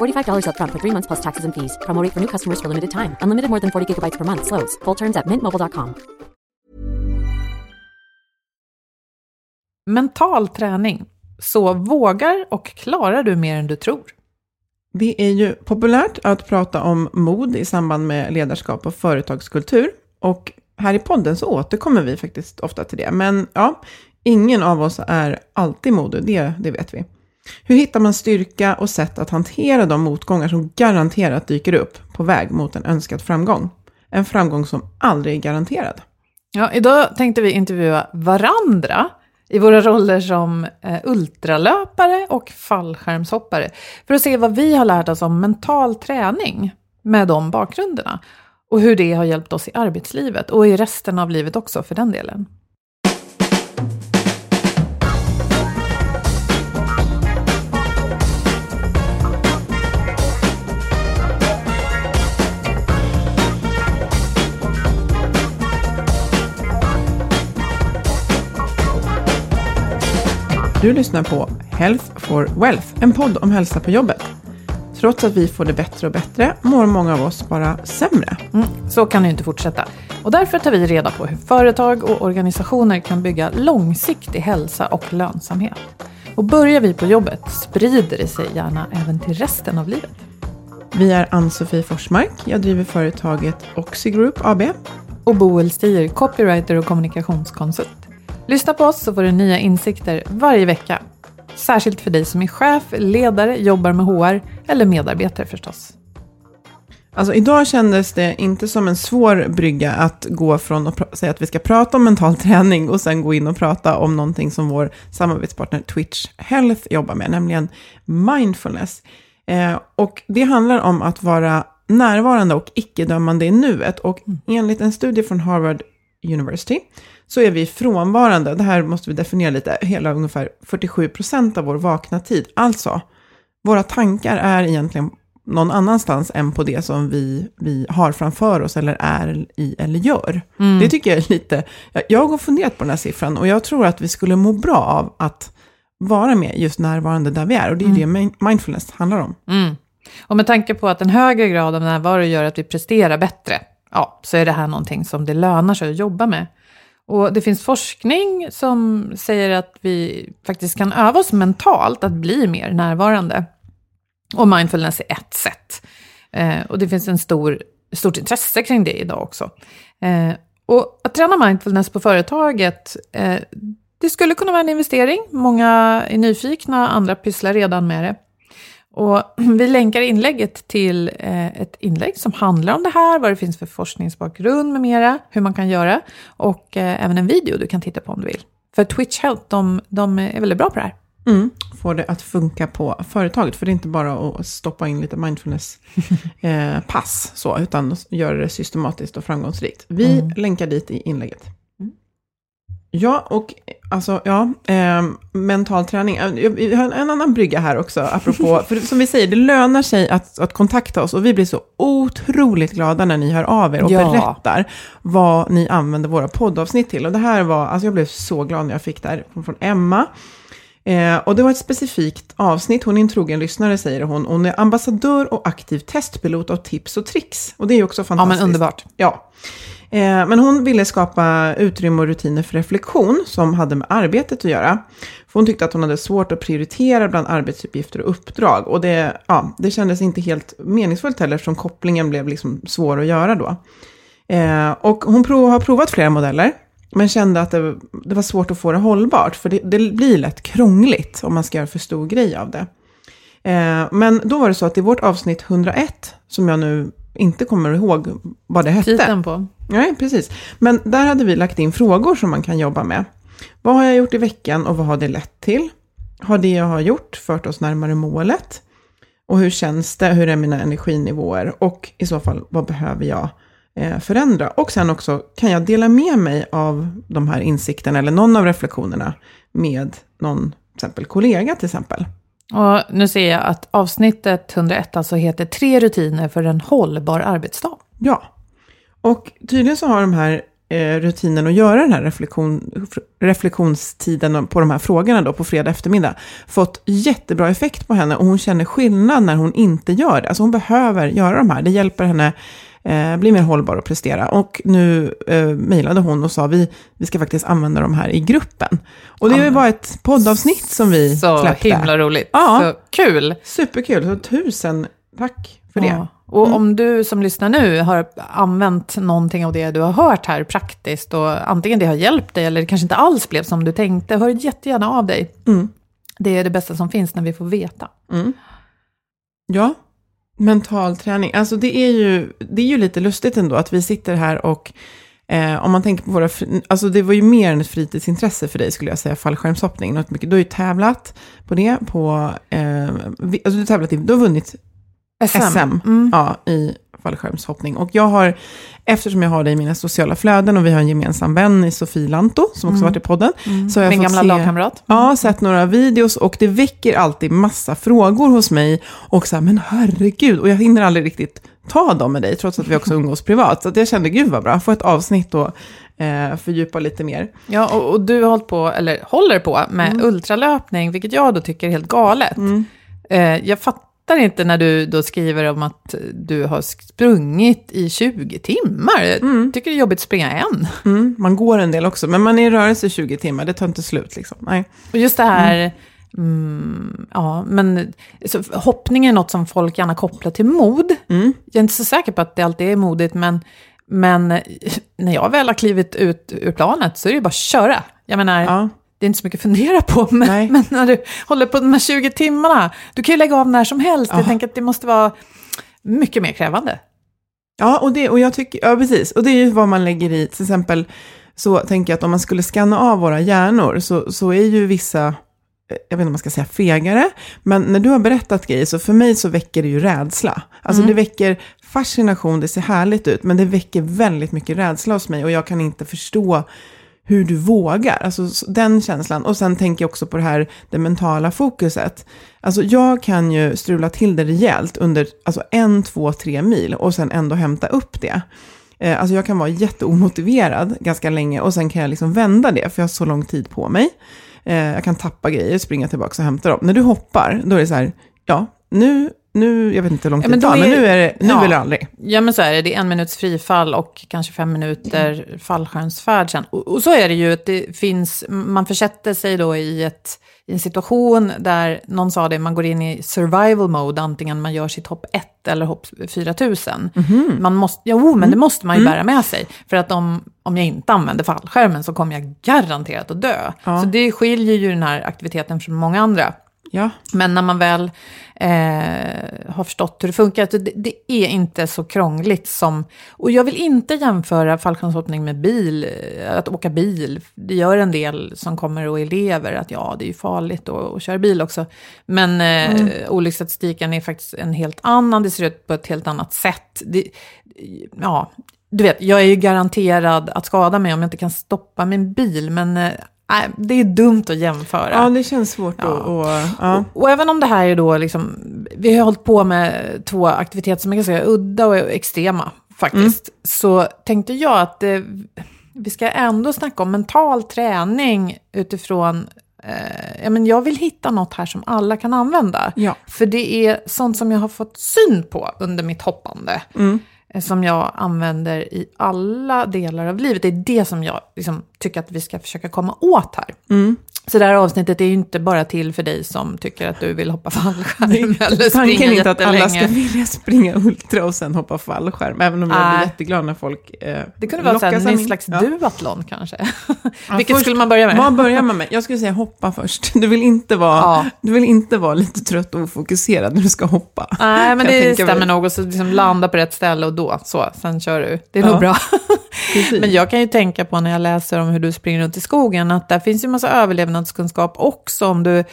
$45 upfront for three months plus taxes and fees. Promo rate for new customers for limited time. Unlimited more than 40 gigabytes per month. Slows. Full terms at mintmobile.com. Mental träning. Så vågar och klarar du mer än du tror. Det är ju populärt att prata om mod i samband med ledarskap och företagskultur. Och här i podden så återkommer vi faktiskt ofta till det. Men ja, ingen av oss är alltid modig, det, det vet vi. Hur hittar man styrka och sätt att hantera de motgångar som garanterat dyker upp på väg mot en önskad framgång? En framgång som aldrig är garanterad. Ja, idag tänkte vi intervjua varandra i våra roller som eh, ultralöpare och fallskärmshoppare för att se vad vi har lärt oss om mental träning med de bakgrunderna och hur det har hjälpt oss i arbetslivet och i resten av livet också för den delen. Du lyssnar på Health for Wealth, en podd om hälsa på jobbet. Trots att vi får det bättre och bättre mår många av oss bara sämre. Mm, så kan det ju inte fortsätta. Och därför tar vi reda på hur företag och organisationer kan bygga långsiktig hälsa och lönsamhet. Och börjar vi på jobbet sprider det sig gärna även till resten av livet. Vi är Ann-Sofie Forsmark. Jag driver företaget Oxy Group AB. Och Boel Stier, copywriter och kommunikationskonsult. Lyssna på oss så får du nya insikter varje vecka. Särskilt för dig som är chef, ledare, jobbar med HR eller medarbetare förstås. Alltså idag kändes det inte som en svår brygga att gå från att säga att vi ska prata om mental träning och sen gå in och prata om någonting som vår samarbetspartner Twitch Health jobbar med, nämligen mindfulness. Eh, och det handlar om att vara närvarande och icke-dömande i nuet. Och enligt en studie från Harvard University så är vi frånvarande, det här måste vi definiera lite, hela ungefär 47% av vår vakna tid. Alltså, våra tankar är egentligen någon annanstans än på det som vi, vi har framför oss eller är i eller gör. Det tycker jag är lite, jag- har funderat på den här siffran och jag tror att vi skulle må bra av att vara med just närvarande där vi är. Och det är det min- mindfulness handlar om. Mm. Och med tanke på att en högre grad av närvaro gör att vi presterar bättre, ja, så är det här någonting som det lönar sig att jobba med. Och det finns forskning som säger att vi faktiskt kan öva oss mentalt att bli mer närvarande. Och mindfulness är ett sätt. Eh, och det finns en stor, stort intresse kring det idag också. Eh, och att träna mindfulness på företaget, eh, det skulle kunna vara en investering. Många är nyfikna, andra pysslar redan med det. Och vi länkar inlägget till eh, ett inlägg som handlar om det här, vad det finns för forskningsbakgrund med mera, hur man kan göra och eh, även en video du kan titta på om du vill. För Twitch Health, de, de är väldigt bra på det här. Mm. Få det att funka på företaget. För det är inte bara att stoppa in lite mindfulness-pass, så, utan göra det systematiskt och framgångsrikt. Vi länkar dit i inlägget. Ja, och alltså, ja, eh, mental träning. Eh, Vi har en annan brygga här också, apropå, för som vi säger, det lönar sig att, att kontakta oss och vi blir så otroligt glada när ni hör av er och Ja. berättar vad ni använder våra poddavsnitt till. Och det här var, alltså jag blev så glad när jag fick det här från, Emma. Eh, och det var ett specifikt avsnitt, hon är en trogen lyssnare säger hon. Hon är ambassadör och aktiv testpilot av tips och tricks. Och det är ju också Ja, fantastiskt. men underbart. Ja. Eh, men hon ville skapa utrymme och rutiner för reflektion som hade med arbetet att göra. För hon tyckte att hon hade svårt att prioritera bland arbetsuppgifter och uppdrag. Och det, ja, det kändes inte helt meningsfullt heller eftersom kopplingen blev liksom svår att göra då. Eh, och hon prov, har provat flera modeller. Men kände att det, det var svårt att få det hållbart. För det, det blir lätt krångligt om man ska göra för stor grej av det. Eh, men då var det så att i vårt avsnitt 101, som jag nu inte kommer ihåg vad det hette. Titeln på. Nej, precis. Men där hade vi lagt in frågor som man kan jobba med. Vad har jag gjort i veckan och vad har det lett till? Har det jag har gjort fört oss närmare målet? Och hur känns det? Hur är mina energinivåer? Och i så fall, vad behöver jag eh, förändra? Och sen också, kan jag dela med mig av de här insikterna eller någon av reflektionerna med någon, till exempel kollega till exempel? Och nu ser jag att avsnittet 101 alltså heter Tre rutiner för en hållbar arbetsdag. Ja. Och tydligen så har de här eh, rutinen att göra den här reflektion, reflektionstiden på de här frågorna då på fredag eftermiddag fått jättebra effekt på henne och hon känner skillnad när hon inte gör det. Alltså hon behöver göra de här, det hjälper henne eh, bli mer hållbar och prestera. Och nu eh, mejlade hon och sa vi, vi ska faktiskt använda de här i gruppen. Och det är ju bara ett poddavsnitt som vi Så släppte. himla roligt. Ja. Så kul. Superkul, så tusen tack för det. Ja. Och om du som lyssnar nu har använt någonting av det du har hört här praktiskt och antingen det har hjälpt dig eller det kanske inte alls blev som du tänkte, hör jättegärna av dig. Mm. Det är det bästa som finns när vi får veta. Ja, mental träning. Alltså det är ju, det är ju lite lustigt ändå att vi sitter här och eh, om man tänker på våra, alltså det var ju mer än ett fritidsintresse för dig skulle jag säga, fallskärmshoppning. Något mycket. Du har ju tävlat på det, på, eh, alltså du tävlat i, du har vunnit SM, Mm. ja, i fallskärmshoppning. Och jag har, eftersom jag har dig i mina sociala flöden och vi har en gemensam vän i Sofie Lanto, som också varit i podden, så har jag Min gamla se, lagkamrat. Ja, sett några videos och det väcker alltid massa frågor hos mig. Och så här, men herregud, och jag hinner aldrig riktigt ta dem med dig, trots att vi också umgås privat. Så att jag kände, gud vad bra, få ett avsnitt och eh, fördjupa lite mer. Ja, och, och du har hållit på, eller håller på med Mm. ultralöpning, vilket jag då tycker är helt galet. Eh, jag fattar inte när du då skriver om att du har sprungit i 20 timmar. Jag tycker det är jobbigt att springa en. Mm, man går en del också, men man är i rörelse i 20 timmar, det tar inte slut liksom. Nej. Och just det här, mm, ja, men så, hoppning är något som folk gärna kopplar till mod. Mm. Jag är inte så säker på att det alltid är modigt, men, men när jag väl har klivit ut ur planet så är det ju bara att köra. Jag menar, Ja. Det är inte så mycket att fundera på, men, Nej. men när du håller på de här 20 timmarna, du kan ju lägga av när som helst. Ja. Jag tänker att det måste vara mycket mer krävande. Ja, och, det, och jag tycker, ja precis. Och det är ju vad man lägger i, till exempel så tänker jag att om man skulle scanna av våra hjärnor så, så är ju vissa, eh, jag vet inte om man ska säga fegare, men när du har berättat grejer så för mig så väcker det ju rädsla. Alltså det väcker fascination, det ser härligt ut, men det väcker väldigt mycket rädsla hos mig och jag kan inte förstå hur du vågar, alltså den känslan. Och sen tänker jag också på det här, det mentala fokuset. Alltså jag kan ju strula till det rejält under alltså en, två, tre mil och sen ändå hämta upp det. Eh, alltså jag kan vara jätteomotiverad ganska länge och sen kan jag liksom vända det, för jag har så lång tid på mig. Eh, jag kan tappa grejer, springa tillbaka och hämta dem. När du hoppar, då är det så här, ja, nu, nu jag vet inte hur lång Ja, tid men det tar, men nu är det nu ja. eller aldrig. Ja, men så är det. Det är en minuts frifall och kanske fem minuter fallskärmsfärd sen. Och, och så är det ju att det finns, man försätter sig då i, ett, i en situation där, någon sa det, man går in i survival mode, antingen man gör sitt hopp 1 eller hopp 4000. Man måste, jo, men det måste man ju bära med sig. För att om, om jag inte använder fallskärmen så kommer jag garanterat att dö. Ja. Så det skiljer ju den här aktiviteten från många andra. Ja, Men när man väl eh, har förstått hur det funkar, att det, det är inte så krångligt som... Och jag vill inte jämföra fallskärmshoppning med bil, eh, att åka bil. Det gör en del som kommer och elever, att ja, det är ju farligt att, att köra bil också. Men eh, olycksstatistiken är faktiskt en helt annan, det ser ut på ett helt annat sätt. Det, ja, du vet, jag är ju garanterad att skada mig om jag inte kan stoppa min bil, men eh, nej, det är dumt att jämföra. Ja, det känns svårt Ja. att... Och, ja. Och även om det här är då liksom, vi har hållit på med två aktiviteter som är ganska udda och extrema faktiskt, så tänkte jag att eh, vi ska ändå snacka om mental träning utifrån, eh, ja men jag vill hitta något här som alla kan använda. Ja. För det är sånt som jag har fått syn på under mitt hoppande. eh, Eh, som jag använder i alla delar av livet. Det är det som jag liksom, tycker att vi ska försöka komma åt här. Mm. Så det här avsnittet är ju inte bara till för dig som tycker att du vill hoppa fallskärm eller Tanken är inte att alla ska vilja springa ultra och sen hoppa fallskärm, även om jag blir Nej. jätteglad när folk eh, Det kunde vara av en slags Ja. duathlon kanske. Ja, Vilket först- skulle man börja med? Vad börjar man med? Jag skulle säga hoppa först. Du vill inte vara, Ja. du vill inte vara lite trött och ofokuserad när du ska hoppa. Nej, men det mig. stämmer nog. Och så liksom landa på rätt ställe och då, så, sen kör du. Det är Ja. nog bra. Men jag kan ju tänka på när jag läser om hur du springer runt i skogen, att där finns ju massa överlevnadskunskap också om du,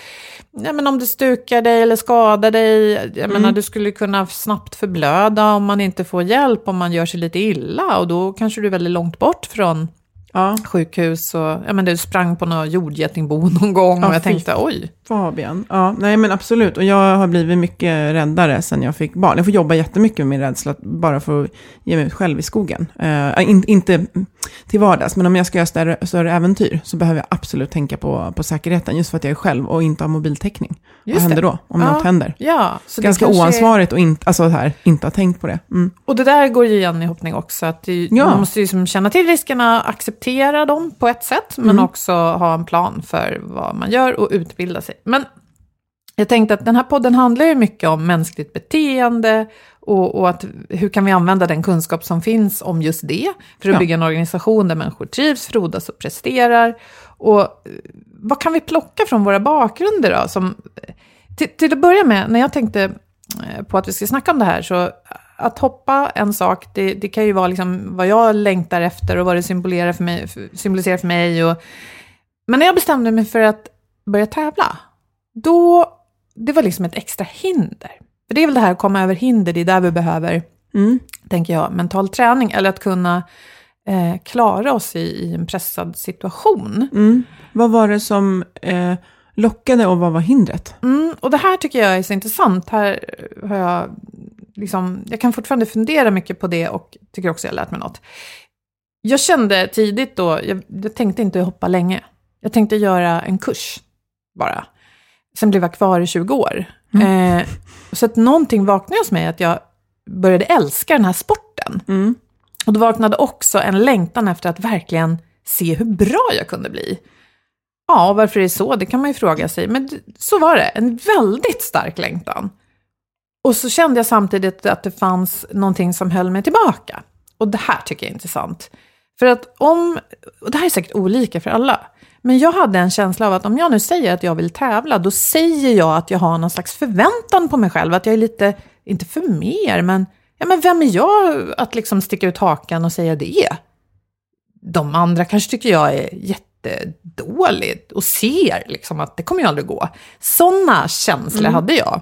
ja, men om du stukar dig eller skadar dig. Jag Mm. menar, du skulle kunna snabbt förblöda om man inte får hjälp, om man gör sig lite illa. Och då kanske du är väldigt långt bort från Ja, sjukhus. Och, ja, men du sprang på något jordgetingbo någon gång Ja, och jag fy tänkte, oj. Fabian. Ja, nej men absolut. Och jag har blivit mycket räddare sen jag fick barn. Jag får jobba jättemycket med min rädsla, bara för att ge mig ut själv i skogen. Eh, in, inte till vardags, men om jag ska göra större, större äventyr så behöver jag absolut tänka på, på säkerheten, just för att jag är själv och inte har mobiltäckning. Vad Just händer det. då, om Ja. något händer? Ja, så Ganska kanske är- oansvarigt och inte, alltså här, inte ha tänkt på det. Mm. Och det där går ju igen i hoppning också. Att det, Ja. Man måste ju liksom känna till riskerna, acceptera dem på ett sätt, men Mm. också ha en plan för vad man gör och utbilda sig. Men jag tänkte att den här podden handlar ju mycket om mänskligt beteende och, och att hur kan vi använda den kunskap som finns om just det för att Ja. bygga en organisation där människor trivs, frodas och presterar. Och eh, vad kan vi plocka från våra bakgrunder då? Som, till, till att börja med, när jag tänkte eh, på att vi ska snacka om det här, så att hoppa en sak, det, det kan ju vara liksom vad jag längtar efter och vad det symboliserar för mig. Symboliserar för mig och, men när jag bestämde mig för att börja tävla, då, det var liksom ett extra hinder. För det är väl det här att komma över hinder, det är där vi behöver, Mm. tänker jag, mental träning, eller att kunna eh, klara oss i, i en pressad situation. Mm. Vad var det som eh, lockade och vad var hindret? Mm, och det här tycker jag är så intressant. Här har jag, liksom, jag kan fortfarande fundera mycket på det och tycker också jag har lärt mig något. Jag kände tidigt då, jag, jag tänkte inte hoppa länge. Jag tänkte göra en kurs bara. Sen blev jag kvar i 20 år. Eh, så att någonting vaknade hos mig, att jag började älska den här sporten. Mm. Och då vaknade också en längtan efter att verkligen se hur bra jag kunde bli. Ja, varför är det så? Det kan man ju fråga sig. Men så var det, en väldigt stark längtan. Och så kände jag samtidigt att det fanns någonting som höll mig tillbaka. Och det här tycker jag är intressant. För att om, och det här är säkert olika för alla, men jag hade en känsla av att om jag nu säger att jag vill tävla, då säger jag att jag har någon slags förväntan på mig själv, att jag är lite, inte för mer, men, ja, men vem är jag att liksom sticka ut hakan och säga det? De andra kanske tycker jag är jättedålig och ser liksom att det kommer ju aldrig gå. Sådana känslor hade jag.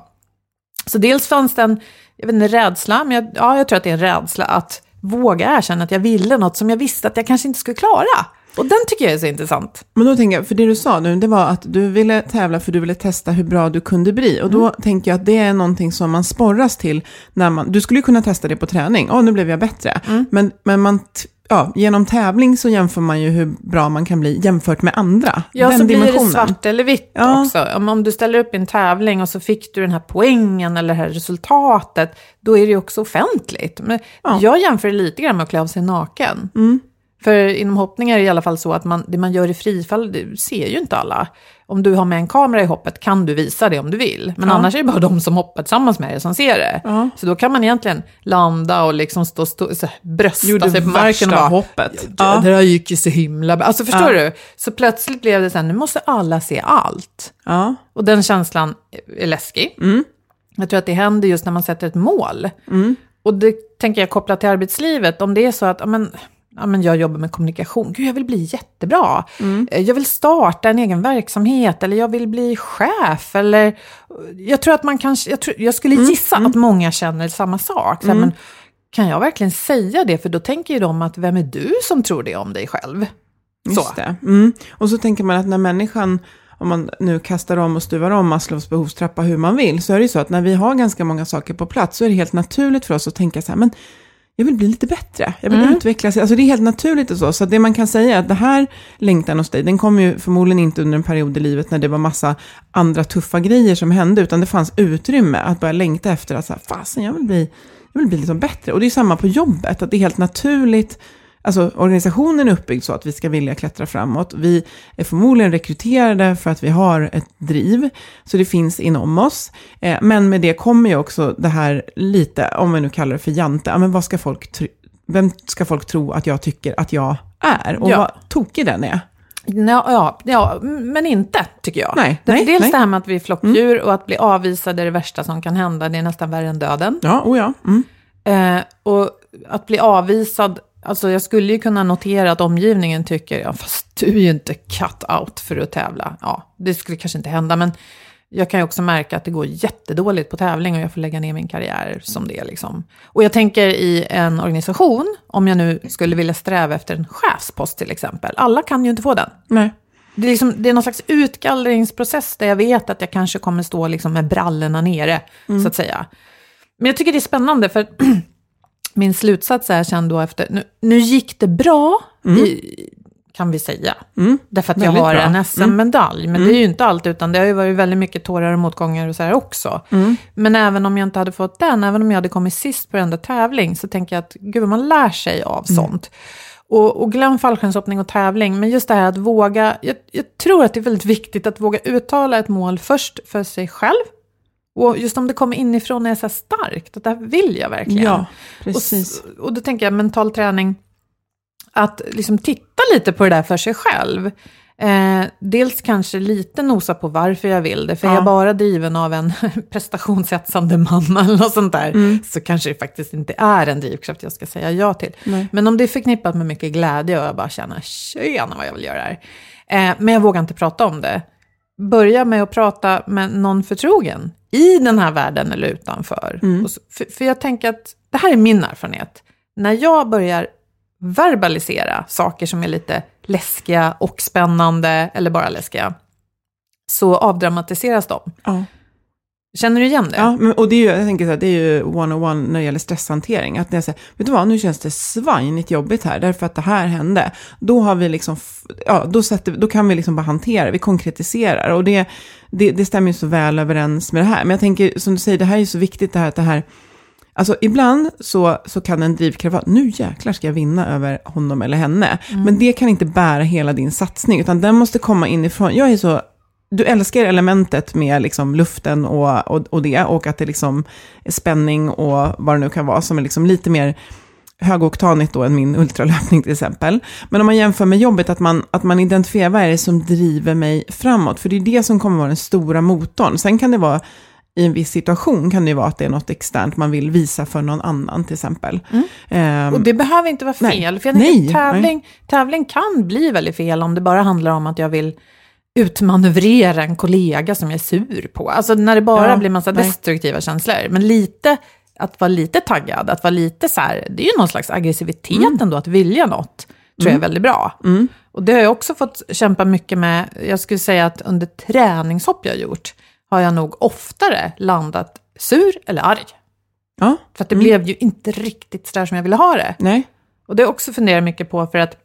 Så dels fanns det en, jag vet inte, rädsla, men jag, ja, jag tror att det är en rädsla att våga erkänna att jag ville något som jag visste att jag kanske inte skulle klara. Och den tycker jag är så intressant. Men då tänker jag, för det du sa nu, det var att du ville tävla för du ville testa hur bra du kunde bli. Och då tänker jag att det är någonting som man sporras till när man, du skulle ju kunna testa det på träning, åh nu blev jag bättre. Men, men man, ja, genom tävling så jämför man ju hur bra man kan bli jämfört med andra. Ja, Den så blir det dimensionen. svart eller vitt Ja. också. Om, om du ställer upp i en tävling och så fick du den här poängen eller det här resultatet, då är det ju också offentligt. Men Ja. Mm. Jag jämför det lite grann med att klä av sig naken. För inom hoppning är det i alla fall så att man, det man gör i frifall, det ser ju inte alla. Om du har med en kamera i hoppet kan du visa det om du vill. Men Ja. annars är det bara de som hoppar tillsammans med dig som ser det. Ja. Så då kan man egentligen landa och liksom stå, stå, så här, brösta Gjorde sig på marken och bara, hoppet. Ja. Det där gick ju så himla bra. Alltså förstår Ja. du? Så plötsligt blev det så här, nu måste alla se allt. Och den känslan är läskig. Mm. Jag tror att det händer just när man sätter ett mål. Och det tänker jag koppla till arbetslivet. Om det är så att, men, ja, men jag jobbar med kommunikation, gud jag vill bli jättebra. Eh, Jag vill starta en egen verksamhet eller jag vill bli chef. Eller, jag tror att man kanske, jag, tror, jag skulle gissa att många känner samma sak. Så här, men, kan jag verkligen säga det? För då tänker ju de att vem är du som tror det om dig själv? Just Så. det. Mm. Och så tänker man att när människan, om man nu kastar om och stuvar om Maslows behovstrappa hur man vill, så är det ju så att när vi har ganska många saker på plats så är det helt naturligt för oss att tänka så här, men jag vill bli lite bättre, jag vill utvecklas. Alltså det är helt naturligt och så. Så det man kan säga är att det här längtan hos dig, den kom ju förmodligen inte under en period i livet när det var massa andra tuffa grejer som hände, utan det fanns utrymme att börja längta efter att så här, fasen, jag vill bli, jag vill bli liksom bättre. Och det är samma på jobbet, att det är helt naturligt Alltså organisationen är uppbyggd så att vi ska vilja klättra framåt. Vi är förmodligen rekryterade för att vi har ett driv, så det finns inom oss. Eh, men med det kommer ju också det här lite, om vi nu kallar det för jante, ja, men vad ska folk vem ska folk tro att jag tycker att jag är? Och Ja. vad tokig den är. Ja, ja, ja, men inte tycker jag. Nej, Därför nej, dels nej. det här med att vi är flockdjur och att bli avvisad är det värsta som kan hända. Det är nästan värre än döden. Ja, oh ja. Mm. Eh, och att bli avvisad, alltså jag skulle ju kunna notera att omgivningen tycker, ja fast du är ju inte cut out för att tävla. Ja, det skulle kanske inte hända, men jag kan ju också märka att det går jättedåligt på tävling och jag får lägga ner min karriär som det liksom. Och jag tänker i en organisation, om jag nu skulle vilja sträva efter en chefspost till exempel, alla kan ju inte få den. Nej. Det är, liksom, det är någon slags utgallringsprocess där jag vet att jag kanske kommer stå liksom med brallorna nere, så att säga. Men jag tycker det är spännande, för min slutsats är sen då efter, nu, nu gick det bra, i, kan vi säga. Därför att jag Väldigt har bra. en SM-medalj, men det är ju inte allt, utan det har ju varit väldigt mycket tårar och motgångar och så här också. Men även om jag inte hade fått den, även om jag hade kommit sist på varenda tävling, så tänker jag att gud, vad man lär sig av sånt. Och, och glöm fallskärmshoppning och tävling, men just det här att våga, jag, jag tror att det är väldigt viktigt att våga uttala ett mål först för sig själv. Och just om det kommer inifrån är så starkt, att det här vill jag verkligen. Ja, Och, precis. s- och då tänker jag mental träning, att liksom titta lite på det där för sig själv. Eh, dels kanske lite nosa på varför jag vill det, för är Ja. jag bara driven av en prestationshetsande mamma eller något sånt där, Mm. så kanske det faktiskt inte är en drivkraft jag ska säga ja till. Nej. Men om det är förknippat med mycket glädje och jag bara känner, tjena vad jag vill göra här. Eh, men jag vågar inte prata om det. Börja med att prata med någon förtrogen i den här världen eller utanför. Och så, för, för jag tänker att det här är min erfarenhet. När jag börjar verbalisera saker som är lite läskiga och spännande, eller bara läskiga, så avdramatiseras de. Ja. Känner du igen det? Ja, men, och det är ju, jag tänker så här, det är ju one-on-one när det gäller stresshantering. Att när jag säger, vet du vad, nu känns det svinigt jobbigt här, därför att det här hände. Då har vi liksom, ja, då, sätter, då kan vi liksom bara hantera, vi konkretiserar. Och det, det, det stämmer ju så väl överens med det här. Men jag tänker, som du säger, det här är ju så viktigt det här att det här, Alltså ibland så, så kan en drivkraft vara, nu jäklar ska jag vinna över honom eller henne. Men det kan inte bära hela din satsning, utan den måste komma inifrån. Jag är så, du älskar elementet med liksom luften och, och, och det, och att det liksom är spänning och vad det nu kan vara, som är liksom lite mer högoktanigt då än min ultralöpning till exempel. Men om man jämför med jobbet, att man, att man identifierar vad är det som driver mig framåt, för det är det som kommer vara den stora motorn. Sen kan det vara i en viss situation kan det ju vara att det är något externt man vill visa för någon annan till exempel. Ehm, Och det behöver inte vara Nej. fel. För jag Nej, tävling, tävling kan bli väldigt fel om det bara handlar om att jag vill utmanövrera en kollega som jag är sur på. Alltså när det bara Ja, blir massa nej. destruktiva känslor. Men lite, att vara lite taggad, att vara lite så här, det är ju någon slags aggressivitet Mm. ändå, att vilja något, tror jag är väldigt bra. Och det har jag också fått kämpa mycket med. Jag skulle säga att under träningshopp jag gjort, har jag nog oftare landat sur eller arg. ja, För att det blev ju inte riktigt sådär som jag ville ha det. nej. Och det har jag också funderat mycket på för att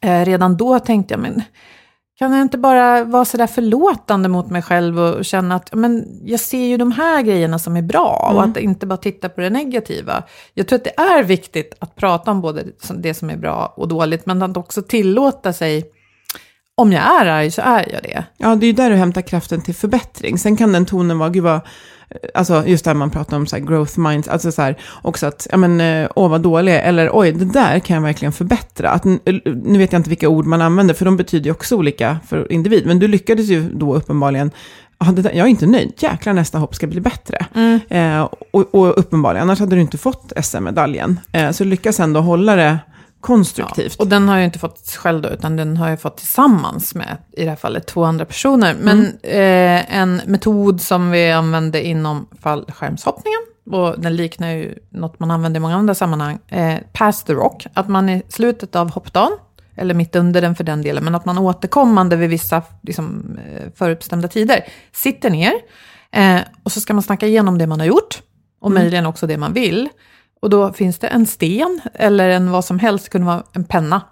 eh, redan då tänkte jag, men kan jag inte bara vara sådär förlåtande mot mig själv och känna att men, jag ser ju de här grejerna som är bra och att inte bara titta på det negativa. Jag tror att det är viktigt att prata om både det som är bra och dåligt, men att också tillåta sig, om jag är arg så är jag det. Ja, det är ju där du hämtar kraften till förbättring. Sen kan den tonen vara, gud vad, alltså just där man pratar om så growth minds, alltså så här också att, ja men, eh, åh vad dålig eller oj, det där kan jag verkligen förbättra. Att, nu vet jag inte vilka ord man använder, för de betyder ju också olika för individ, men du lyckades ju då uppenbarligen där, jag är inte nöjd. Jäklar, nästa hopp ska bli bättre. Eh, och, och uppenbarligen, annars hade du inte fått SM-medaljen. Eh, så lyckas ändå hålla det konstruktivt. Och den har jag inte fått själv då, utan den har jag fått tillsammans med, i det här fallet, två andra personer. Men eh, en metod som vi använde inom fallskärmshoppningen och den liknar ju något man använder i många andra sammanhang, eh, pass the rock, att man i slutet av hoppdagen, eller mitt under den för den delen, men att man återkommande vid vissa liksom, eh, förutbestämda tider sitter ner eh, och så ska man snacka igenom det man har gjort och möjligen också det man vill. Och då finns det en sten eller en vad som helst, det kunde vara en penna.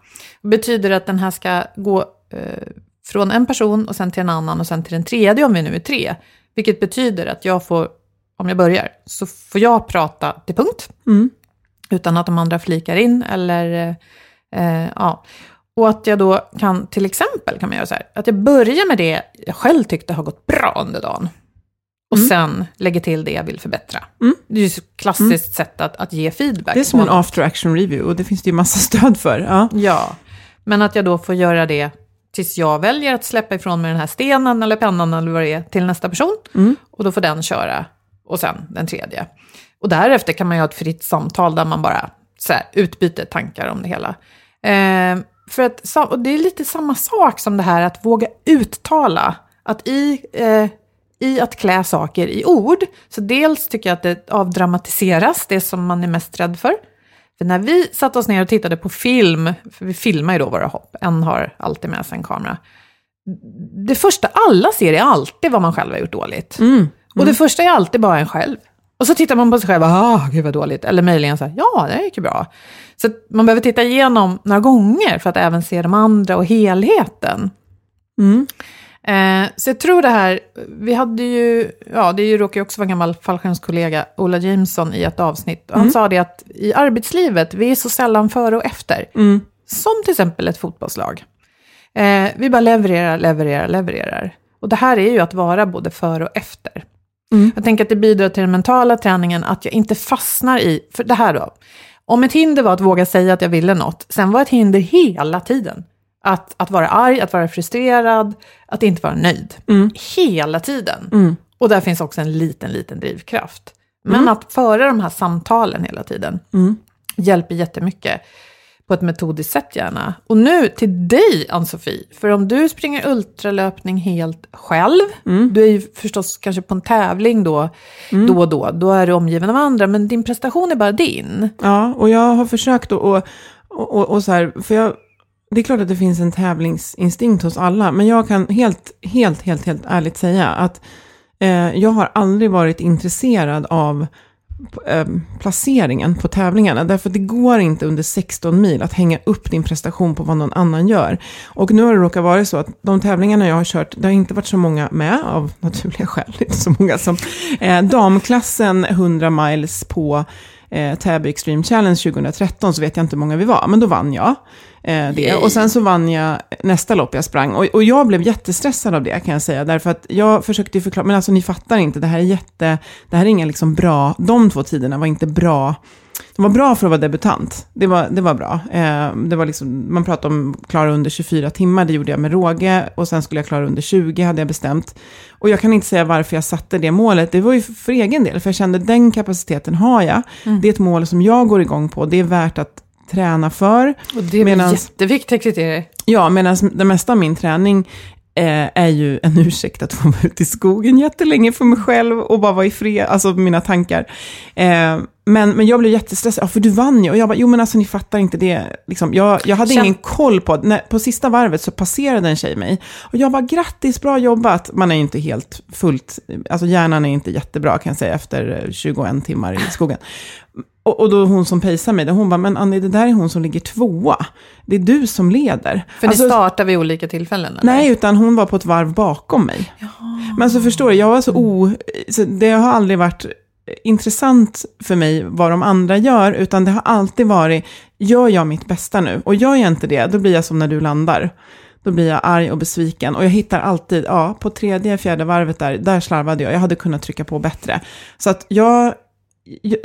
Det betyder att den här ska gå eh, från en person och sen till en annan och sen till den tredje om vi nu är tre. Vilket betyder att jag får, om jag börjar, så får jag prata till punkt. Utan att de andra flikar in eller, eh, ja. Och att jag då kan, till exempel kan man göra så här, att jag börjar med det jag själv tyckte har gått bra under dagen. Och sen lägger till det jag vill förbättra. Det är ju ett klassiskt sätt att, att ge feedback. Det är som en after action review och det finns det ju massa stöd för. Ja. Ja, men att jag då får göra det tills jag väljer att släppa ifrån mig den här stenen eller pennan eller vad det är till nästa person. Och då får den köra och sen den tredje. Och därefter kan man ju ha ett fritt samtal där man bara så här, utbyter tankar om det hela. Eh, för att, och det är lite samma sak som det här att våga uttala. Att i, eh, i att klä saker i ord, så dels tycker jag att det avdramatiseras, det som man är mest rädd för. För när vi satte oss ner och tittade på film, för vi filmar ju då våra hopp, en har alltid med sig en kamera. Det första alla ser är alltid vad man själv har gjort dåligt. Och det första är alltid bara en själv. Och så tittar man på sig själv, ah, gud vad dåligt. Eller möjligen så här, ja, det gick ju bra. Så man behöver titta igenom några gånger för att även se de andra och helheten. Eh, så jag tror det här, vi hade ju, ja det är ju- råkar ju också vara en gammal fallskärmskollega, Ola Jameson, i ett avsnitt. Och han sa det att i arbetslivet, vi är så sällan före och efter. Som till exempel ett fotbollslag. Eh, vi bara levererar, levererar, levererar. Och det här är ju att vara både före och efter. Jag tänker att det bidrar till den mentala träningen att jag inte fastnar i, för det här då. Om ett hinder var att våga säga att jag ville något, sen var ett hinder hela tiden. Att, att vara arg, att vara frustrerad, att inte vara nöjd. Hela tiden. Och där finns också en liten, liten drivkraft. Men att föra de här samtalen hela tiden hjälper jättemycket. På ett metodiskt sätt gärna. Och nu till dig, Ann-Sofie. För om du springer ultralöpning helt själv, du är ju förstås kanske på en tävling då, då och då, då är du omgiven av andra, men din prestation är bara din. Ja, och jag har försökt att, och, och, och så här, för jag, det är klart att det finns en tävlingsinstinkt hos alla, men jag kan helt, helt, helt, helt ärligt säga att eh, jag har aldrig varit intresserad av eh, placeringen på tävlingarna. Därför att det går inte under 16 mil att hänga upp din prestation på vad någon annan gör. Och nu har det råkat vara så att de tävlingarna jag har kört, det har inte varit så många med av naturliga skäl. Det är Inte så många som eh, damklassen 100 miles på eh, Täby Extreme Challenge 2013 så vet jag inte hur många vi var, men då vann jag. Eh, det. Och sen så vann jag nästa lopp jag sprang. Och, och jag blev jättestressad av det kan jag säga. Därför att jag försökte förklara, men alltså ni fattar inte, det här är jätte, det här är inga liksom bra, de två tiderna var inte bra. De var bra för att vara debutant. Det var, det var bra. Eh, det var liksom, man pratade om klara under 24 timmar, det gjorde jag med råge. Och sen skulle jag klara under 20, hade jag bestämt. Och jag kan inte säga varför jag satte det målet. Det var ju för egen del, för jag kände den kapaciteten har jag. Det är ett mål som jag går igång på. Det är värt att träna för. Och det är Medans- jätteviktiga kriterier. Ja, medan det mesta av min träning eh, är ju en ursäkt att få vara ute i skogen jättelänge för mig själv och bara vara i fred, alltså mina tankar. Eh, men, men jag blev jättestressad, ja, för du vann ju. Och jag bara, jo men alltså ni fattar inte det. Liksom, jag, jag hade Känn- ingen koll på, när, på sista varvet så passerade en tjej mig. Och jag bara, grattis, bra jobbat. Man är ju inte helt fullt, alltså hjärnan är inte jättebra kan jag säga efter eh, 21 timmar i skogen. Och, och då hon som pejsar mig, hon bara, men Annie, det där är hon som ligger tvåa. Det är du som leder. För Alltså- ni startar vid olika tillfällen? Eller? Nej, utan hon var på ett varv bakom mig. Men så förstår du, jag var så o... Så det har aldrig varit intressant för mig vad de andra gör, utan det har alltid varit, gör jag mitt bästa nu? Och gör jag inte det, då blir jag som när du landar. Då blir jag arg och besviken. Och jag hittar alltid, ja, på tredje, fjärde varvet där, där slarvade jag. Jag hade kunnat trycka på bättre. Så att jag,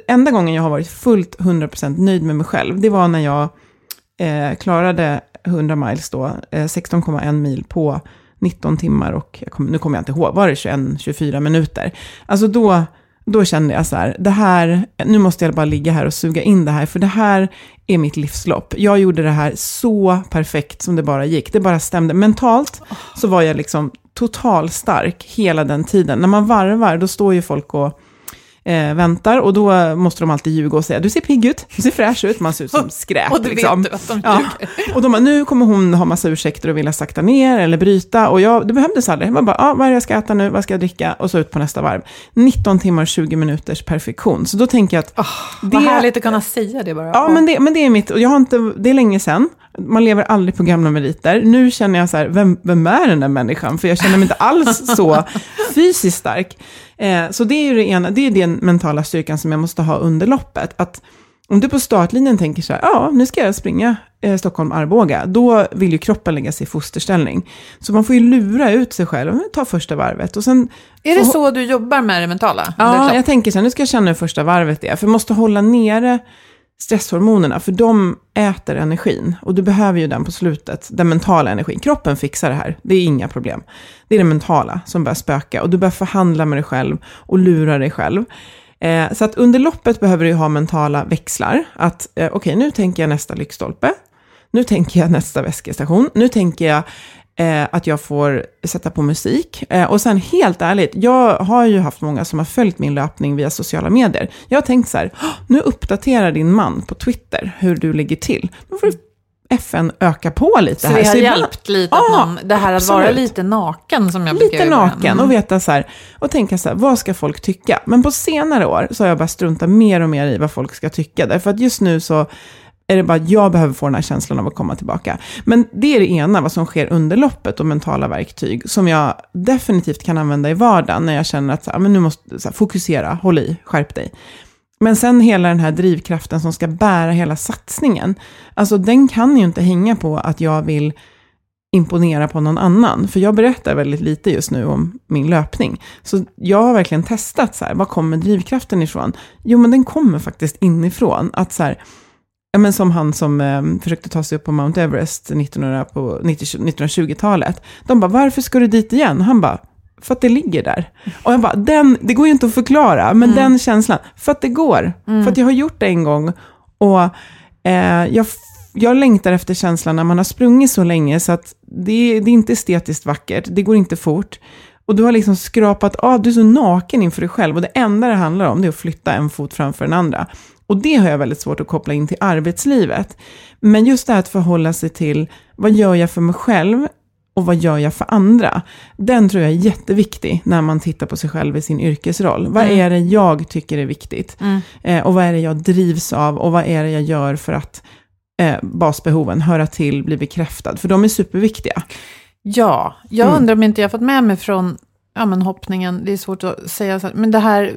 enda gången jag har varit fullt 100% nöjd med mig själv, det var när jag eh, klarade 100 miles då, eh, 16,1 mil på 19 timmar och, jag kom, nu kommer jag inte ihåg, var det 21-24 minuter? Alltså då, då kände jag så här, det här, nu måste jag bara ligga här och suga in det här, för det här är mitt livslopp. Jag gjorde det här så perfekt som det bara gick, det bara stämde. Mentalt så var jag liksom totalstark hela den tiden. När man varvar, då står ju folk och eh, väntar. Och då måste de alltid ljuga och säga, du ser pigg ut, du ser fräsch ut, man ser ut som skräp. Och det liksom. vet du att de Ja. Och de bara, nu kommer hon ha massa ursäkter och vilja sakta ner eller bryta. Och jag, det behövdes aldrig. Man bara, ah, vad är det jag ska äta nu, vad ska jag dricka? Och så ut på nästa varv. 19 timmar, 20 minuters perfektion. Så då tänker jag att... Vad härligt att kunna säga det bara. Ja, men det, men det är mitt, och jag har inte, det är länge sedan. Man lever aldrig på gamla meriter. Nu känner jag så här, vem, vem är den där människan? För jag känner mig inte alls så fysiskt stark. Eh, så det är ju det ena, det är den mentala styrkan som jag måste ha under loppet. Att om du på startlinjen tänker så här, ja, nu ska jag springa eh, Stockholm-Arboga, då vill ju kroppen lägga sig i fosterställning. Så man får ju lura ut sig själv, ta första varvet och sen Är det så du jobbar med det mentala? Det Ja, klart. jag tänker så här, nu ska jag känna hur första varvet är. För jag måste hålla nere stresshormonerna, för de äter energin. Och du behöver ju den på slutet, den mentala energin. Kroppen fixar det här, det är inga problem. Det är det mentala som börjar spöka. Och du börjar förhandla med dig själv och lura dig själv. Eh, så att under loppet behöver du ha mentala växlar. Att eh, okej, nu tänker jag nästa lyktstolpe. Nu tänker jag nästa väskestation. Nu tänker jag eh, att jag får sätta på musik. Eh, och sen helt ärligt, jag har ju haft många som har följt min löpning via sociala medier. Jag har tänkt så här, "Åh, nu uppdaterar din man på Twitter hur du ligger till. Då får FN öka på lite Så här. det har ibland- hjälpt lite att Ja, någon, det här att vara absolut. lite naken som jag brukar Lite naken Mm. och veta så här, och tänka så här, vad ska folk tycka? Men på senare år så har jag bara struntat mer och mer i vad folk ska tycka. Därför att just nu så är det bara att jag behöver få den här känslan av att komma tillbaka. Men det är det ena, vad som sker under loppet och mentala verktyg, som jag definitivt kan använda i vardagen när jag känner att så här, ah, men nu måste så här, fokusera, håll i, skärp dig. Men sen hela den här drivkraften som ska bära hela satsningen, alltså den kan ju inte hänga på att jag vill imponera på någon annan. För jag berättar väldigt lite just nu om min löpning. Så jag har verkligen testat så här, var kommer drivkraften ifrån? Jo, men den kommer faktiskt inifrån. Att så här, ja, men som han som eh, försökte ta sig upp på Mount Everest 1900 på 90 1920-talet. De bara, varför ska du dit igen? Han bara, för att det ligger där. Och jag bara, den, det går ju inte att förklara, men den känslan, för att det går. För att jag har gjort det en gång. Och eh, jag, jag längtar efter känslan när man har sprungit så länge så att det, det är inte estetiskt vackert, det går inte fort. Och du har liksom skrapat av, du är så naken inför dig själv och det enda det handlar om det är att flytta en fot framför den andra. Och det har jag väldigt svårt att koppla in till arbetslivet. Men just det här att förhålla sig till, vad gör jag för mig själv och vad gör jag för andra? Den tror jag är jätteviktig när man tittar på sig själv i sin yrkesroll. Vad är det jag tycker är viktigt? Eh, och vad är det jag drivs av? Och vad är det jag gör för att eh, basbehoven, höra till, bli bekräftad? För de är superviktiga. Ja, jag Mm. undrar om inte jag fått med mig från ja, men hoppningen, det är svårt att säga, men det här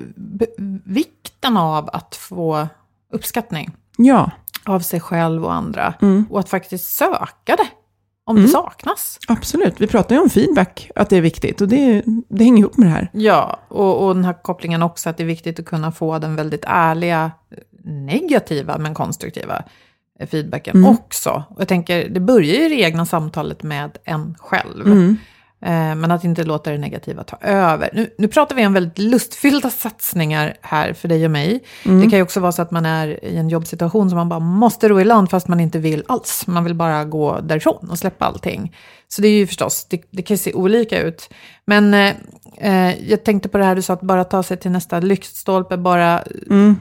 vikten av att få uppskattning Ja, av sig själv och andra. Mm. Och att faktiskt söka det, om det saknas. absolut. Vi pratar ju om feedback, att det är viktigt. Och det, det hänger ihop med det här. Ja, och, och den här kopplingen också att det är viktigt att kunna få den väldigt ärliga, negativa men konstruktiva feedbacken Mm. också. Och jag tänker, det börjar ju i det egna samtalet med en själv. Mm. Eh, Men att inte låta det negativa ta över. Nu, nu pratar vi om väldigt lustfyllda satsningar här för dig och mig. Mm. Det kan ju också vara så att man är i en jobbsituation som man bara måste ro i land fast man inte vill alls. Man vill bara gå därifrån och släppa allting. Så det är ju förstås, det, det kan ju se olika ut. Men eh, eh, jag tänkte på det här du sa, att bara ta sig till nästa lyktstolpe, bara...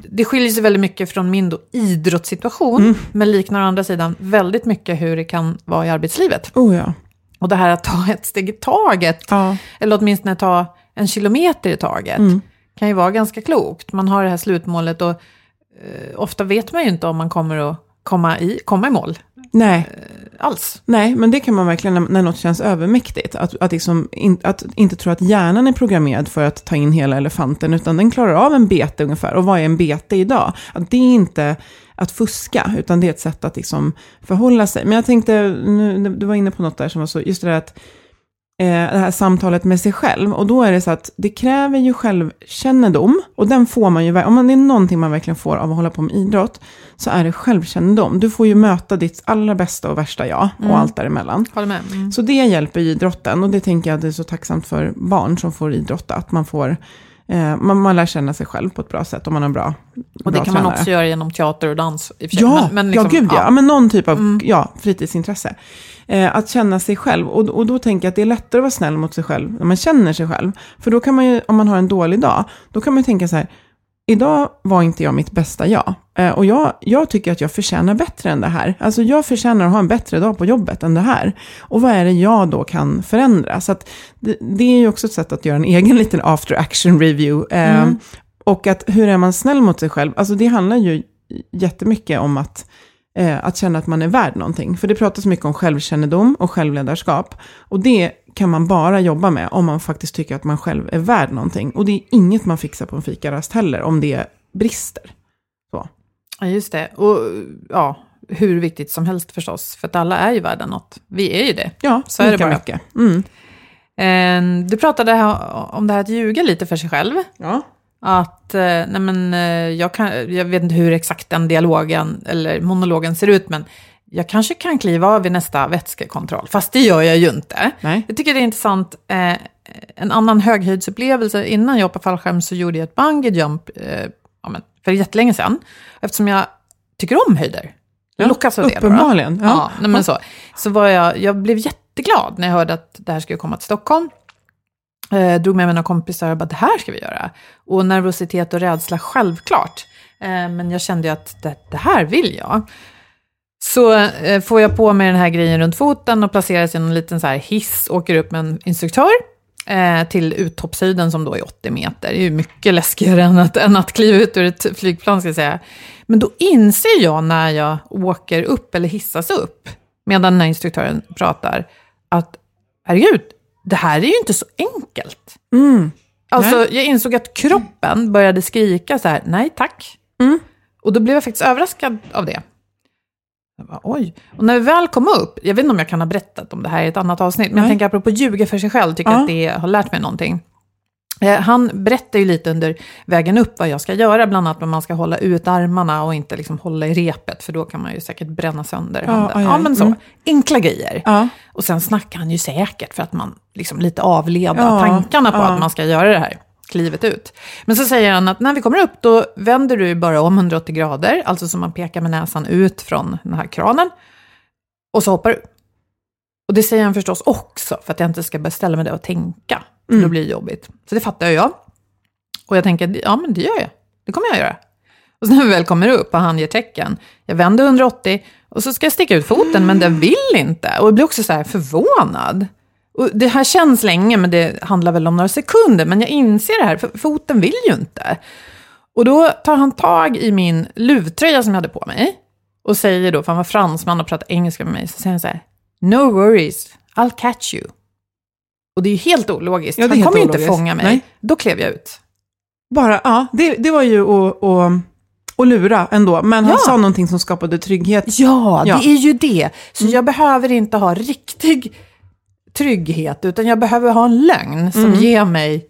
Det skiljer sig väldigt mycket från min då, idrottssituation, men liknar å andra sidan väldigt mycket hur det kan vara i arbetslivet. Oh ja. Och det här att ta ett steg i taget, Ja. eller åtminstone ta en kilometer i taget, kan ju vara ganska klokt. Man har det här slutmålet och eh, ofta vet man ju inte om man kommer att komma i, komma i mål Nej, alls. nej, men det kan man verkligen när, när något känns övermäktigt. Att, att, liksom in, att inte tro att hjärnan är programmerad för att ta in hela elefanten, utan den klarar av en bete ungefär. Och vad är en bete idag? Att det är inte att fuska, utan det är ett sätt att liksom förhålla sig. Men jag tänkte, nu, du var inne på något där som var så, just det där att eh, det här samtalet med sig själv. Och då är det så att det kräver ju självkännedom. Och den får man ju, om det är någonting man verkligen får av att hålla på med idrott, så är det självkännedom. Du får ju möta ditt allra bästa och värsta jag och allt däremellan. Håller med. Mm. Så det hjälper i idrotten och det tänker jag att det är så tacksamt för barn som får idrotta. Att man får, man, man lär känna sig själv på ett bra sätt om man har en bra Och det bra kan man tränare. också göra genom teater och dans. Ja, Men- men liksom, ja gud ja. ja. Men någon typ av ja, fritidsintresse. Eh, att känna sig själv. Och, och då tänker jag att det är lättare att vara snäll mot sig själv när man känner sig själv. För då kan man ju, om man har en dålig dag, då kan man ju tänka så här, idag var inte jag mitt bästa jag. Eh, och jag, jag tycker att jag förtjänar bättre än det här. Alltså jag förtjänar att ha en bättre dag på jobbet än det här. Och vad är det jag då kan förändra? Så det, det är ju också ett sätt att göra en egen liten after action review. Eh, Mm. Och att hur är man snäll mot sig själv? Alltså det handlar ju jättemycket om att, eh, att känna att man är värd någonting. För det pratas mycket om självkännedom och självledarskap. Och det kan man bara jobba med om man faktiskt tycker att man själv är värd någonting. Och det är inget man fixar på en fikarast heller, om det brister. Så. Ja, just det. Och ja, hur viktigt som helst förstås. För att alla är ju värda något. Vi är ju det. Ja, Så är det bara. mycket. Mm. Eh, Du pratade om det här att ljuga lite för sig själv. Ja. Att, eh, nej men, eh, jag, kan, jag vet inte hur exakt den dialogen eller monologen ser ut, men jag kanske kan kliva av vid nästa vätskekontroll. Fast det gör jag ju inte. Nej. Jag tycker det är intressant. Eh, en annan höghöjdsupplevelse, innan jag hoppade fallskärm så gjorde jag ett bungee jump eh, ja, men, för jättelänge sedan. Eftersom jag tycker om höjder. Jag Ja, lockas av det. uppenbarligen, ja. Ja, nej, men så. Så var jag, jag blev jätteglad när jag hörde att det här skulle komma till Stockholm. Eh, drog med mig några kompisar och bara, det här ska vi göra. Och nervositet och rädsla, självklart. Eh, men jag kände ju att det, det här vill jag. Så eh, får jag på mig den här grejen runt foten och placeras i en liten så här hiss, åker upp med en instruktör eh, till uttoppshöjden som då är 80 meter. Det är ju mycket läskigare än att, än att kliva ut ur ett flygplan, ska jag säga. Men då inser jag när jag åker upp eller hissas upp, medan den här instruktören pratar, att herregud, det här är ju inte så enkelt. Mm. Alltså, Nej. jag insåg att kroppen började skrika så här, nej tack. Mm. Och då blev jag faktiskt överraskad av det. Jag bara, Oj. Och när vi väl kom upp, jag vet inte om jag kan ha berättat om det här i ett annat avsnitt, men jag tänker apropå ljuga för sig själv, tycker Ja. att det har lärt mig någonting. Eh, Han berättar ju lite under vägen upp vad jag ska göra, bland annat att man ska hålla ut armarna och inte liksom hålla i repet, för då kan man ju säkert bränna sönder Ja, handen. aj, aj. Ja, men så. Mm. Enkla grejer. Ja. Och sen snackar han ju säkert för att man liksom lite avleder Ja, tankarna på ja. att man ska göra det här klivet ut. Men så säger han att när vi kommer upp då vänder du bara om 180 grader, alltså som man pekar med näsan ut från den här kranen. Och så hoppar du. Och det säger han förstås också för att jag inte ska beställa mig det och tänka. För Mm. då blir det jobbigt. Så det fattar jag. Och jag tänker, ja men det gör jag. Det kommer jag göra. Och sen när vi väl kommer upp och han ger tecken, jag vänder 180 och så ska jag sticka ut foten, men den vill inte. Och jag blir också så här förvånad. Och det här känns länge, men det handlar väl om några sekunder. Men jag inser det här, för foten vill ju inte. Och då tar han tag i min luvtröja som jag hade på mig. Och säger då, för han var fransman och pratade engelska med mig, så säger han så här, No worries, I'll catch you. Och det är ju helt ologiskt. Ja, han kommer ju inte fånga mig. Nej. Då klev jag ut. Bara, ja, det, det var ju att, att, att lura ändå. Men han Ja. sa någonting som skapade trygghet. Ja, Ja. det är ju det. Så jag behöver inte ha riktig trygghet, utan jag behöver ha en lögn som ger mig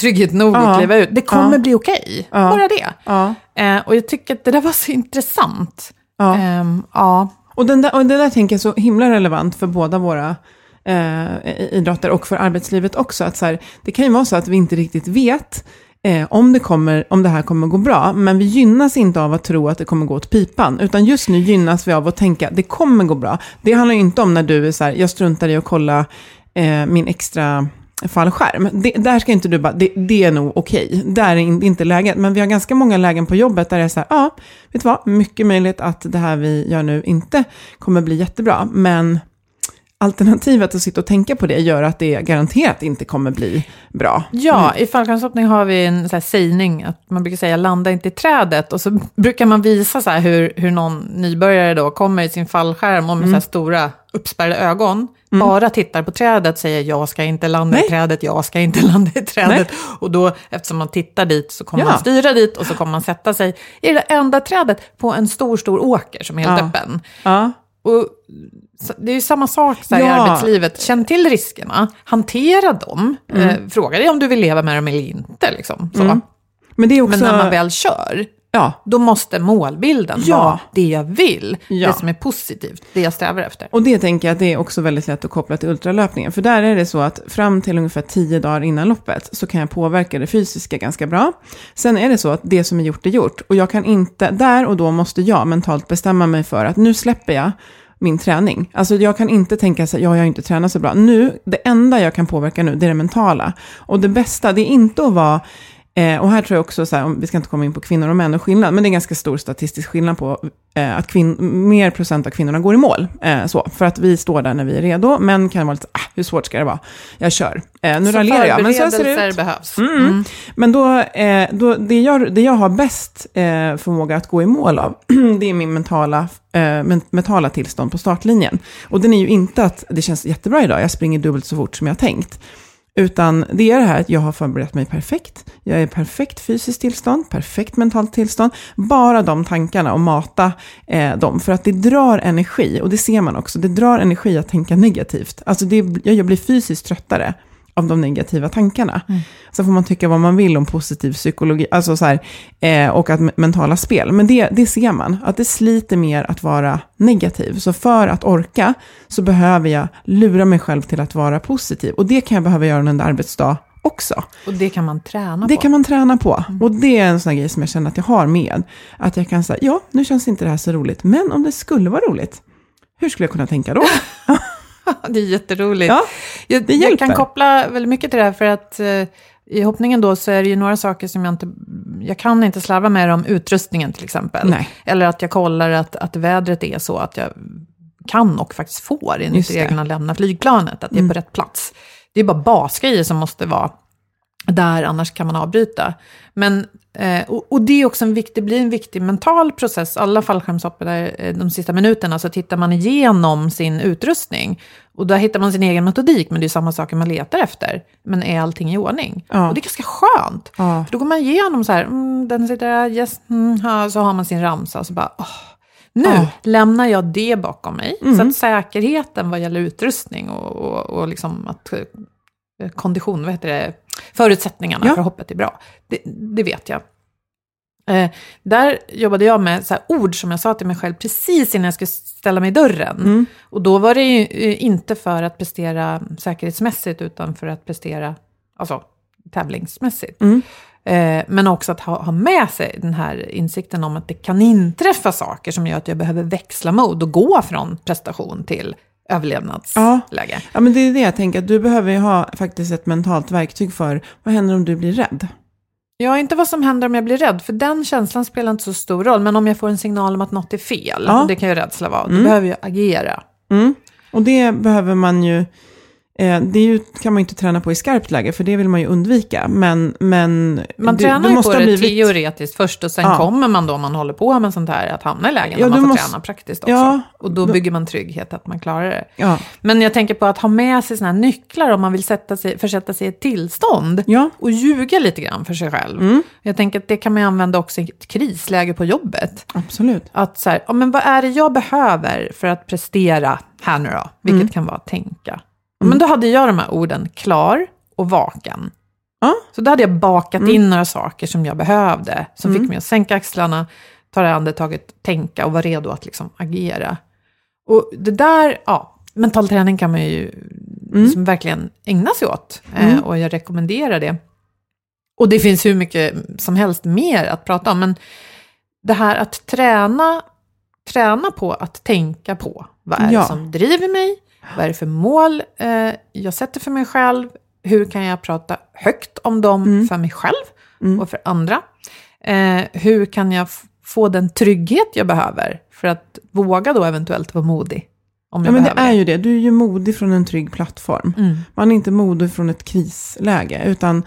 trygghet nog att Ja. kliva ut. Det kommer Ja. bli okej, Ja. bara det. Eh, och jag tycker att det där var så intressant. Ja. Ja. Och, den där, och det där tänker jag är så himla relevant för båda våra eh, idrotter och för arbetslivet också. Att så här, det kan ju vara så att vi inte riktigt vet eh, om, det kommer, om det här kommer gå bra, men vi gynnas inte av att tro att det kommer gå åt pipan, utan just nu gynnas vi av att tänka det kommer gå bra. Det handlar ju inte om när du är så här, jag struntar i att kolla eh, min extra fallskärm. Det, där ska inte du bara, det, det är nog okej. Där är in- inte läget. Men vi har ganska många lägen på jobbet där det är så här, ja, vet du vad, mycket möjligt att det här vi gör nu inte kommer bli jättebra. Men alternativet att sitta och tänka på det gör att det garanterat inte kommer bli bra. Ja, i fallskärmshoppning har vi en så här sägning, att man brukar säga landa inte i trädet, och så brukar man visa så hur, hur någon nybörjare då kommer i sin fallskärm och med så här stora uppspärrade ögon, bara tittar på trädet och säger jag ska inte landa i Nej. trädet, jag ska inte landa i trädet. Och då, eftersom man tittar dit, så kommer Ja. man styra dit och så kommer man sätta sig i det enda trädet på en stor, stor åker som är helt Ja. öppen. Ja, Och det är ju samma sak så här i Ja. arbetslivet. Känn till riskerna, hantera dem. Mm. Eh, fråga dig om du vill leva med dem eller inte. Liksom, så. men det är också... Men när man väl kör, Ja, då måste målbilden Ja. vara det jag vill, Ja. det som är positivt, det jag strävar efter. Och det tänker jag att det är också väldigt lätt att koppla till ultralöpningen. För där är det så att fram till ungefär tio dagar innan loppet så kan jag påverka det fysiska ganska bra. Sen är det så att det som är gjort är gjort. Och jag kan inte, där och då måste jag mentalt bestämma mig för att nu släpper jag min träning. Alltså jag kan inte tänka så ja jag har inte tränat så bra. Nu, det enda jag kan påverka nu, det är det mentala. Och det bästa, det är inte att vara Eh, och här tror jag också, så här, om, vi ska inte komma in på kvinnor och män och skillnad, men det är ganska stor statistisk skillnad på eh, att kvin- mer procent av kvinnorna går i mål. Eh, så, för att vi står där när vi är redo, män kan vara lite, ah, hur svårt ska det vara? Jag kör. Eh, nu raljerar jag, men så ser det ut. behövs. Mm. Men då, eh, då, det, jag, det jag har bäst eh, förmåga att gå i mål av, det är min mentala, men- mentala tillstånd på startlinjen. Och den är ju inte att det känns jättebra idag, jag springer dubbelt så fort som jag tänkt. Utan det är det här att jag har förberett mig perfekt. Jag är i perfekt fysiskt tillstånd, perfekt mentalt tillstånd. Bara de tankarna och mata eh, dem. För att det drar energi, och det ser man också. Det drar energi att tänka negativt. Alltså det, jag jag blir fysiskt tröttare av de negativa tankarna. Sen får man tycka vad man vill om positiv psykologi, alltså så här, eh, och att me- mentala spel. Men det, det ser man, att det sliter mer att vara negativ. Så för att orka så behöver jag lura mig själv till att vara positiv. Och det kan jag behöva göra under arbetsdag också. Och det kan man träna Det på. kan man träna på. Och det är en sån grej som jag känner att jag har med. Att jag kan säga, ja, nu känns inte det här så roligt, men om det skulle vara roligt, hur skulle jag kunna tänka då? det är jätteroligt. Ja, jag, det jag kan koppla väldigt mycket till det här för att eh, i hoppningen då så är det ju några saker som jag inte, jag kan inte slarva med om utrustningen till exempel. Nej. Eller att jag kollar att, att vädret är så att jag kan och faktiskt får enligt det. Mm. reglerna lämna flygplanet, att jag är på rätt plats. Det är bara basgrejer som måste vara där, annars kan man avbryta. Men, eh, och, och det är också en viktig, blir en viktig mental process. Alla fallskärmshoppare, eh, de sista minuterna, så tittar man igenom sin utrustning. Och där hittar man sin egen metodik, men det är samma saker man letar efter. Men är allting i ordning? Ja. Och det är ganska skönt. Ja. För då går man igenom så här, mm, den sitter där, yes, mm, ja, så har man sin ramsa och så bara, åh, nu Ja. lämnar jag det bakom mig. Mm. Så att säkerheten vad gäller utrustning och, och, och liksom att eh, kondition, vad heter det, förutsättningarna Ja. för hoppet är bra. Det, det vet jag. Eh, där jobbade jag med så ord som jag sa till mig själv precis innan jag skulle ställa mig i dörren. Mm. Och då var det ju eh, inte för att prestera säkerhetsmässigt utan för att prestera alltså, tävlingsmässigt. Mm. Eh, men också att ha, ha med sig den här insikten om att det kan inträffa saker som gör att jag behöver växla mod och gå från prestation till överlevnadsläge. Ja, men det är det jag tänker, att du behöver ju ha faktiskt ett mentalt verktyg för vad händer om du blir rädd? Ja, inte vad som händer om jag blir rädd, för den känslan spelar inte så stor roll. Men om jag får en signal om att något är fel, Ja. det kan ju rädsla vara, då behöver jag agera. Mm. Och det behöver man ju, det är ju, kan man ju inte träna på i skarpt läge, för det vill man ju undvika. Men, men Man du, tränar du måste på det blivit- teoretiskt först och sen Ja. kommer man då, om man håller på med sånt här, att hamna i lägen Ja, där man får måste- träna praktiskt också. Ja. Och då bygger man trygghet att man klarar det. Ja, Men jag tänker på att ha med sig såna här nycklar om man vill sätta sig, försätta sig i ett tillstånd. Och ljuga lite grann för sig själv. Mm. Jag tänker att det kan man använda också i ett krisläge på jobbet. absolut. Att så här, ja, men vad är det jag behöver för att prestera här nu då? Vilket Mm. kan vara att tänka. Ja, Men då hade jag de här orden klar och vaken. Ja. Så då hade jag bakat Mm. in några saker som jag behövde. Som fick mig att sänka axlarna, ta det andetaget, tänka och vara redo att liksom agera. Och det där, ja, mental träning kan man ju Mm. liksom verkligen ägna sig åt. Eh, och jag rekommenderar det. Och det finns hur mycket som helst mer att prata om. Men det här att träna, träna på att tänka på. Vad är Ja. det som driver mig? Vad är det för mål eh, jag sätter för mig själv? Hur kan jag prata högt om dem Mm. för mig själv och för andra? Eh, hur kan jag få den trygghet jag behöver för att våga då eventuellt vara modig? Om Ja, jag men det är ju det. Du är ju modig från en trygg plattform. Mm. Man är inte modig från ett krisläge, utan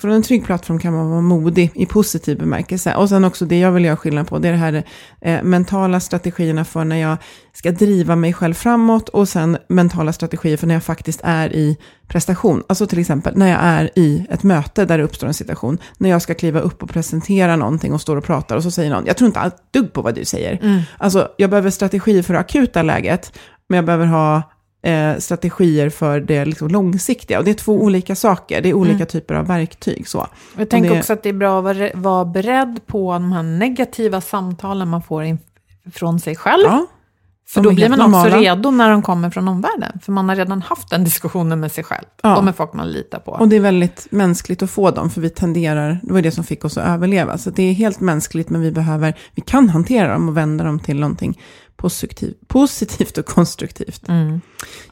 från en trygg plattform kan man vara modig i positiv bemärkelse. Och sen också det jag vill göra skillnad på, det är det här eh, mentala strategierna för när jag ska driva mig själv framåt och sen mentala strategier för när jag faktiskt är i prestation. Alltså till exempel när jag är i ett möte där det uppstår en situation, när jag ska kliva upp och presentera någonting och står och pratar och så säger någon, jag tror inte ett dugg på vad du säger. Alltså jag behöver strategier för det akuta läget, men jag behöver ha eh, strategier för det liksom långsiktiga. Och det är två olika saker, det är olika typer av verktyg. Så. Jag tänker det- också att det är bra att vara, vara beredd på de här negativa samtalen man får in, från sig själv. Ja, för då blir man också normala. redo när de kommer från omvärlden. För man har redan haft den diskussionen med sig själv. Ja. Och med folk man litar på. och det är väldigt mänskligt att få dem, för vi tenderar, det var det som fick oss att överleva. Så det är helt mänskligt, men vi behöver, vi kan hantera dem och vända dem till någonting positivt, positivt och konstruktivt. Mm.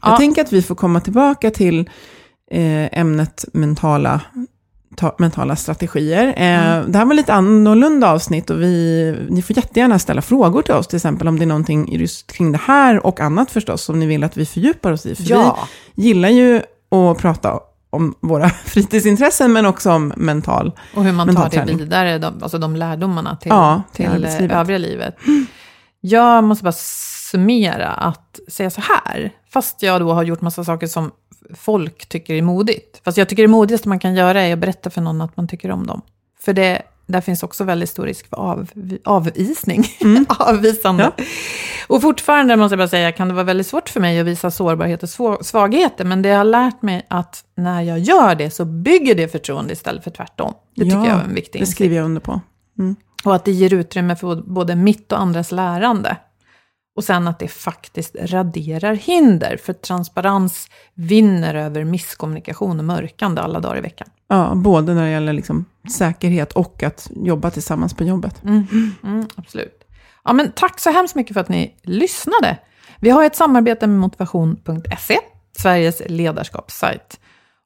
Jag Ja. tänker att vi får komma tillbaka till eh, ämnet mentala ta- mentala strategier. Eh, Det här var lite annorlunda avsnitt och vi, ni får jättegärna ställa frågor till oss, till exempel om det är någonting just kring det här och annat förstås, som ni vill att vi fördjupar oss i. För Ja. vi gillar ju att prata om våra fritidsintressen, men också om mental. Och hur man tar det träning. vidare, de, alltså de lärdomarna till, Ja, till till, eh, övriga livet. Jag måste bara summera att säga så här, fast jag då har gjort massa saker som folk tycker är modigt. Fast jag tycker det modigaste man kan göra är att berätta för någon att man tycker om dem. För det, där finns också väldigt stor risk för av, avvisning. Avvisande. Mm. Ja. Och fortfarande måste jag bara säga, kan det vara väldigt svårt för mig att visa sårbarhet och svagheter. Men det har lärt mig att när jag gör det så bygger det förtroende istället för tvärtom. Det tycker jag är en viktig Det insikt. skriver jag under på. Och att det ger utrymme för både mitt och andras lärande. Och sen att det faktiskt raderar hinder, för transparens vinner över misskommunikation och mörkande alla dagar i veckan. Ja, både när det gäller liksom säkerhet och att jobba tillsammans på jobbet. Mm, absolut. Ja, men tack så hemskt mycket för att ni lyssnade. Vi har ett samarbete med motivation.se, Sveriges ledarskapssajt.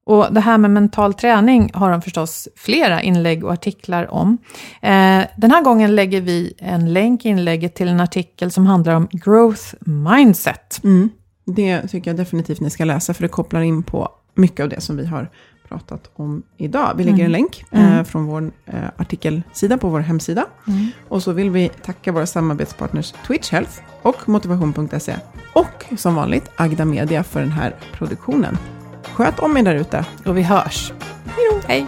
Och det här med mental träning har de förstås flera inlägg och artiklar om. Eh, den här gången lägger vi en länk i inlägget till en artikel som handlar om growth mindset. Det tycker jag definitivt ni ska läsa, för det kopplar in på mycket av det som vi har pratat om idag. Vi lägger en länk eh, från vår eh, artikelsida på vår hemsida. Och så vill vi tacka våra samarbetspartners Twitch Health och motivation.se. Och som vanligt Agda Media för den här produktionen. Sköt om er där ute. Och vi hörs. Hej!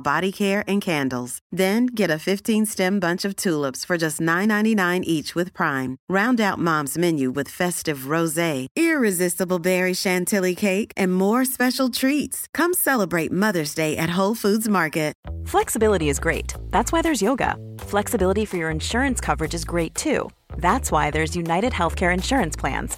body care and candles. Then get a 15-stem bunch of tulips for just $9.99 each with Prime. Round out Mom's menu with festive rosé, irresistible berry chantilly cake, and more special treats. Come celebrate Mother's Day at Whole Foods Market. Flexibility is great. That's why there's yoga. Flexibility for your insurance coverage is great too. That's why there's United Healthcare Insurance Plans.